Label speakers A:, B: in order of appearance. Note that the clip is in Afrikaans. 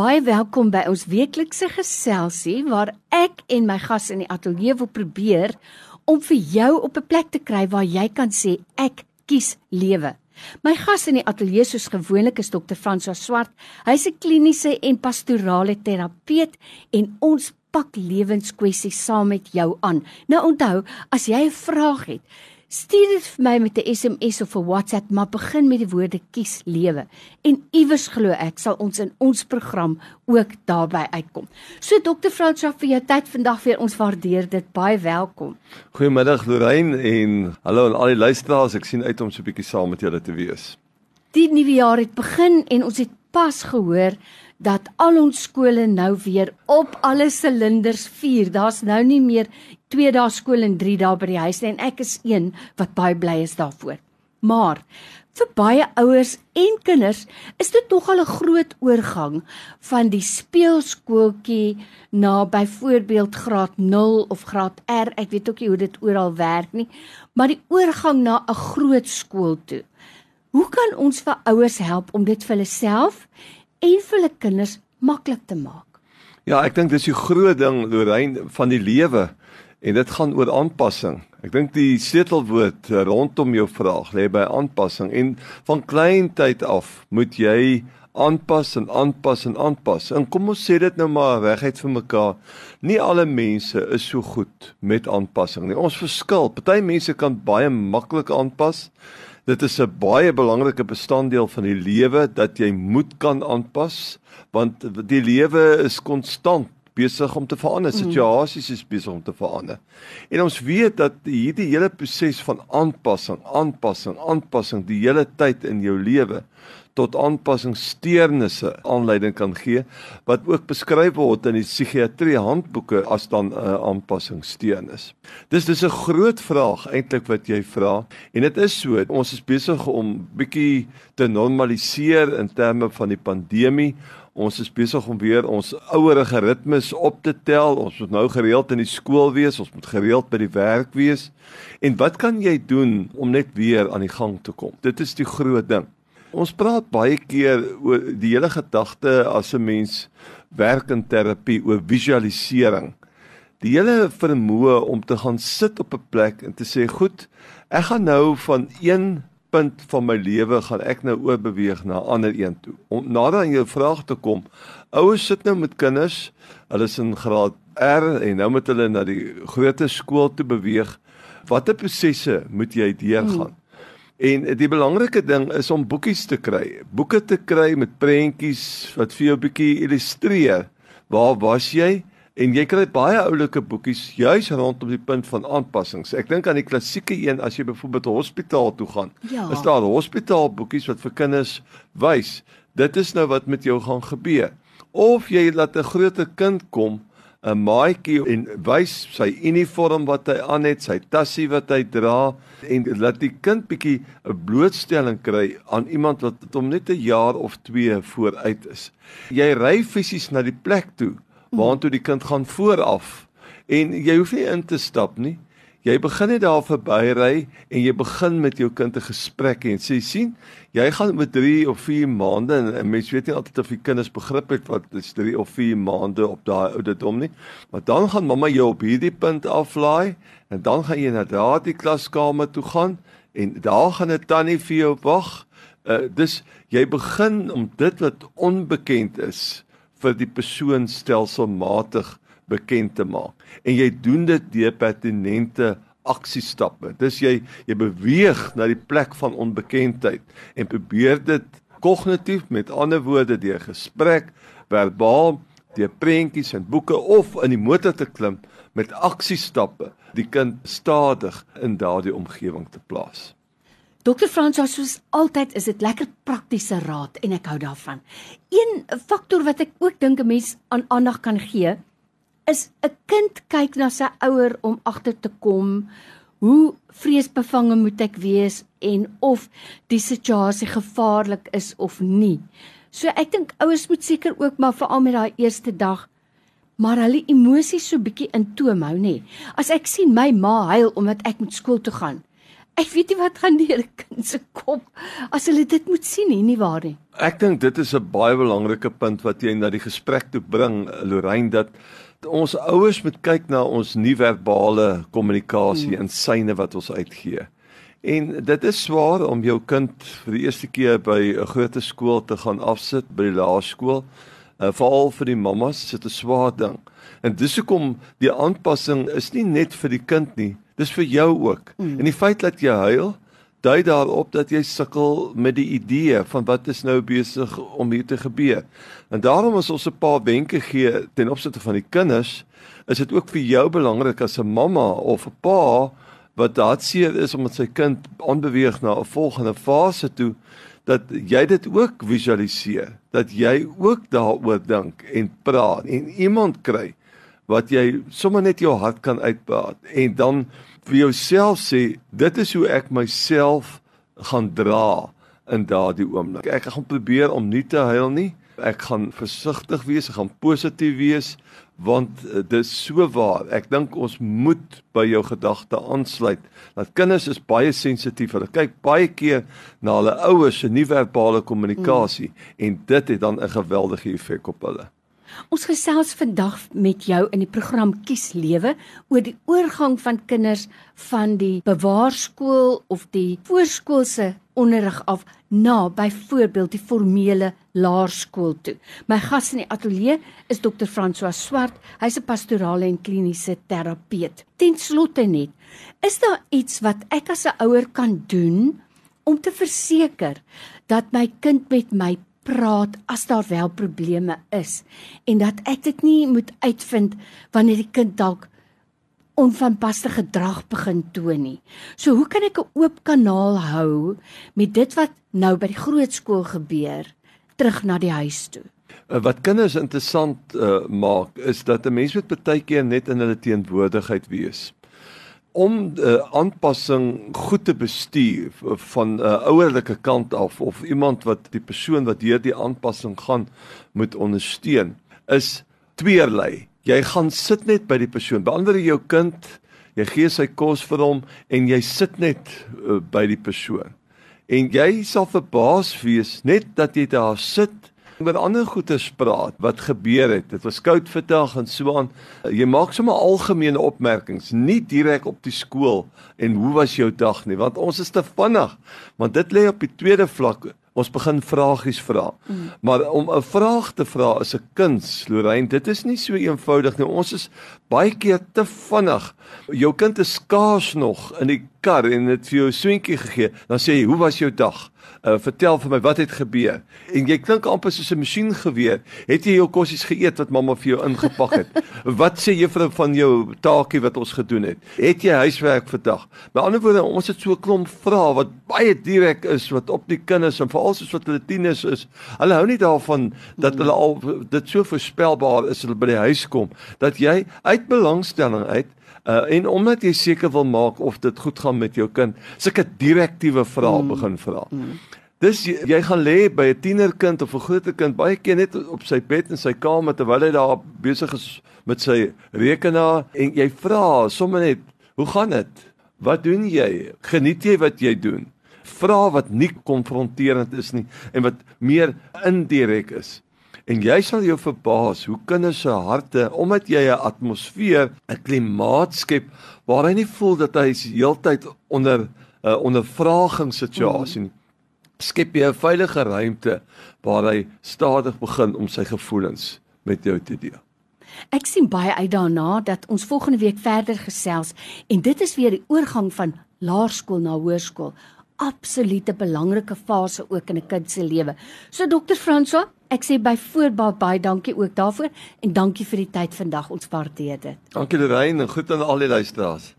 A: Baie welkom by ons weeklikse geselsie waar ek en my gas in die ateljee wil probeer om vir jou op 'n plek te kry waar jy kan sê ek kies lewe. My gas in die ateljee soos gewoonlik is dokter Franswa Swart. Hy's 'n kliniese en pastorale terapeut en ons pak lewenskwessies saam met jou aan. Nou onthou, as jy 'n vraag het, Stuur dit vir my met 'n SMS of 'n WhatsApp, maar begin met die woorde kies lewe. En iewers glo ek sal ons in ons program ook daarby uitkom. So dokter Fransjof vir jou tyd vandag weer ons waardeer dit baie welkom.
B: Goeiemiddag Lorraine en hallo aan al die luisteraars. Ek sien uit om so 'n bietjie saam met julle te wees.
A: Die nuwe jaar het begin en ons het pas gehoor dat al ons skole nou weer op alle silinders vuur. Daar's nou nie meer 2 dae skool en 3 dae by die huis nie en ek is een wat baie bly is daarvoor. Maar vir baie ouers en kinders is dit nogal 'n groot oorgang van die speelskooltjie na byvoorbeeld graad 0 of graad R. Ek weet ook nie hoe dit oral werk nie, maar die oorgang na 'n groot skool toe. Hoe kan ons vir ouers help om dit vir hulle self en vir hulle kinders maklik te maak.
B: Ja, ek dink dis die groot ding Lorraine van die lewe en dit gaan oor aanpassing. Ek dink die sleutelwoord rondom jou vraag lê by aanpassing en van klein tyd af moet jy aanpas en aanpas en aanpas. En kom ons sê dit nou maar reguit vir mekaar. Nie alle mense is so goed met aanpassing nie. Ons verskil. Party mense kan baie maklik aanpas. Dit is 'n baie belangrike bestanddeel van die lewe dat jy moet kan aanpas want die lewe is konstant besig om te verander. Mm. Situasies is besig om te verander. En ons weet dat hierdie hele proses van aanpassing, aanpassing, aanpassing die hele tyd in jou lewe tot aanpassingssteurnisse aanleiding kan gee wat ook beskryf word in die psigiatrie handboeke as dan 'n uh, aanpassingssteurnis. Dis dis 'n groot vraag eintlik wat jy vra en dit is so ons is besig om bietjie te normaliseer in terme van die pandemie Ons is besig om weer ons ouerige ritmes op te tel. Ons moet nou gereeld in die skool wees, ons moet gereeld by die werk wees. En wat kan jy doen om net weer aan die gang te kom? Dit is die groot ding. Ons praat baie keer oor die hele gedagte as 'n mens werk in terapie oor visualisering. Die hele vermoë om te gaan sit op 'n plek en te sê, "Goed, ek gaan nou van een punt van my lewe gaan ek nou oorbeweeg na 'n ander een toe." Om nader aan jou vraag te kom, ouers sit nou met kinders, hulle is in graad R en nou moet hulle na die groter skool toe beweeg. Watter prosesse moet jy deurgaan? Hmm. En die belangrike ding is om boekies te kry. Boeke te kry met prentjies wat vir jou 'n bietjie illustreer. Waar was jy? En jy kry baie oulike boekies juis rondom die punt van aanpassings. Ek dink aan die klassieke een as jy byvoorbeeld hospitaal toe gaan. Ja. Is daar hospitaalboekies wat vir kinders wys dit is nou wat met jou gaan gebeur. Of jy laat 'n groter kind kom 'n maatjie en wys sy uniform wat hy aan het, sy tassie wat hy dra en laat die kind bietjie 'n blootstelling kry aan iemand wat hom net 'n jaar of 2 vooruit is. Jy ry fisies na die plek toe waartoe die kind gaan vooraf en jy hoef nie in te stap nie. Jy begin net daar verby ry en jy begin met jou kind 'n gesprek en sê sien, jy gaan met 3 of 4 maande en, en mens weet nie altyd of die kinders begrip het wat is 3 of 4 maande op daai ouderdom nie. Maar dan gaan mamma jou op hierdie punt aflaai en dan gaan jy na daardie klaskamer toe gaan en daar gaan 'n tannie vir jou wag. Uh, dis jy begin om dit wat onbekend is vir die persoon stelselmatig bekend te maak. En jy doen dit deur pertinente aksiestappe. Dis jy jy beweeg na die plek van onbekendheid en probeer dit kognitief met ander woorde deur gesprek, verbaal, deur prentjies en boeke of in die motor te klim met aksiestappe die kind stadig in daardie omgewing te plaas.
A: Dokter Fransos soos altyd is dit lekker praktiese raad en ek hou daarvan. Een faktor wat ek ook dink 'n mens aan aandag kan gee, is 'n kind kyk na sy ouer om agter te kom hoe vreesbevange moet ek wees en of die situasie gevaarlik is of nie. So ek dink ouers moet seker ook maar veral met daai eerste dag maar hulle emosies so bietjie in toom hou nê. As ek sien my ma huil omdat ek moet skool toe gaan. Ek weet nie wat gaan deur 'n kind se kop as hulle dit moet sien nie, nie waar nie.
B: Ek dink dit is 'n baie belangrike punt wat jy na die gesprek toe bring, Lorraine, dat ons ouers moet kyk na ons nie-verbale kommunikasie hmm. en syne wat ons uitgee. En dit is swaar om jou kind vir die eerste keer by 'n groot skool te gaan afsit by die laerskool. Uh, Veral vir die mammas is dit 'n swaar ding. En dis hoekom die aanpassing is nie net vir die kind nie, dis vir jou ook. Mm. En die feit dat jy huil, dui daarop dat jy sukkel met die idee van wat is nou besig om hier te gebeur. En daarom as ons 'n paar wenke gee ten opsigte van die kinders, is dit ook vir jou belangrik as 'n mamma of 'n pa wat daardseer is omdat sy kind aanbeweeg na 'n volgende fase toe dat jy dit ook visualiseer, dat jy ook daaroor dink en praat en iemand kry wat jy sommer net jou hart kan uitbaat en dan vir jouself sê dit is hoe ek myself gaan dra in daardie oomblik. Ek gaan probeer om nie te huil nie. Ek gaan versigtig wees, ek gaan positief wees want uh, dis so waar. Ek dink ons moet by jou gedagte aansluit. Dat kinders is baie sensitief. Hulle kyk baie keer na hulle ouers se nie-verbale kommunikasie mm. en dit het dan 'n geweldige effek op hulle.
A: Ons gesels vandag met jou in die program Kies Lewe oor die oorgang van kinders van die bewaarskool of die voorskoolse onderrig af na byvoorbeeld die formele laerskool toe. My gas in die ateljee is Dr. François Swart. Hy's 'n pastorale en kliniese terapeut. Ten slotte net, is daar iets wat ek as 'n ouer kan doen om te verseker dat my kind met my praat as daar wel probleme is en dat ek dit nie moet uitvind wanneer die kind dalk onvanpaste gedrag begin toon nie. So hoe kan ek 'n oop kanaal hou met dit wat nou by die groot skool gebeur terug na die huis toe?
B: Uh, wat kinders interessant uh, maak is dat 'n mens moet baie keer net in hulle teenwoordigheid wees om uh, aanpassing goed te bestuur van 'n uh, ouerlike kant af of iemand wat die persoon wat deur die aanpassing gaan moet ondersteun is tweerlei. Jy gaan sit net by die persoon. Beander jou kind, jy gee sy kos vir hom en jy sit net uh, by die persoon. En jy sal verbaas wees net dat jy daar sit met ander goeters praat wat gebeur het. Dit was koud vandag en so aan. Jy maak sommer algemene opmerkings, nie direk op die skool en hoe was jou dag nie, want ons is te vinnig. Want dit lê op die tweede vlak. Ons begin vragies vra. Mm. Maar om 'n vraag te vra is 'n kuns, Lorraine. Dit is nie so eenvoudig nie. Ons is baie keer te vinnig. Jou kind is skaars nog in die kar en dit vir jou 'n swentjie gegee. Dan sê jy, "Hoe was jou dag?" uh, vertel vir my wat het gebeur. En jy klink amper soos 'n masjien geweer. Het jy jou kossies geëet wat mamma vir jou ingepak het? wat sê juffrou van jou taakie wat ons gedoen het? Het jy huiswerk vandag? Met ander woorde, ons het so 'n klomp vrae wat baie direk is wat op die kinders en veral soos wat hulle tieners is. Hulle hou nie daarvan dat hulle al dit so voorspelbaar is hulle by die huis kom dat jy uit belangstelling uit Uh, en omdat jy seker wil maak of dit goed gaan met jou kind, sulke direktiewe vrae mm. begin vra. Mm. Dis jy, jy gaan lê by 'n tienerkind of 'n groter kind baie keer net op sy bed in sy kamer terwyl hy daar besig is met sy rekenaar en jy vra sommer net, "Hoe gaan dit? Wat doen jy? Geniet jy wat jy doen?" Vra wat nie konfronterend is nie en wat meer indirek is. En jy sal jou verbaas hoe kinders se harte, omdat jy 'n atmosfeer, 'n klimaat skep waar hy nie voel dat hy heeltyd onder 'n uh, ondervraging situasie nie. Skep jy 'n veilige ruimte waar hy stadig begin om sy gevoelens met jou te deel.
A: Ek sien baie uit daarna dat ons volgende week verder gesels en dit is weer die oorgang van laerskool na hoërskool. Absolute belangrike fase ook in 'n kind se lewe. So dokter Fransoa, Ek sê byvoorbeeld baie dankie ook daarvoor en dankie vir die tyd vandag. Ons waardeer dit.
B: Dankie Lorraine en goed aan al die luisteraars.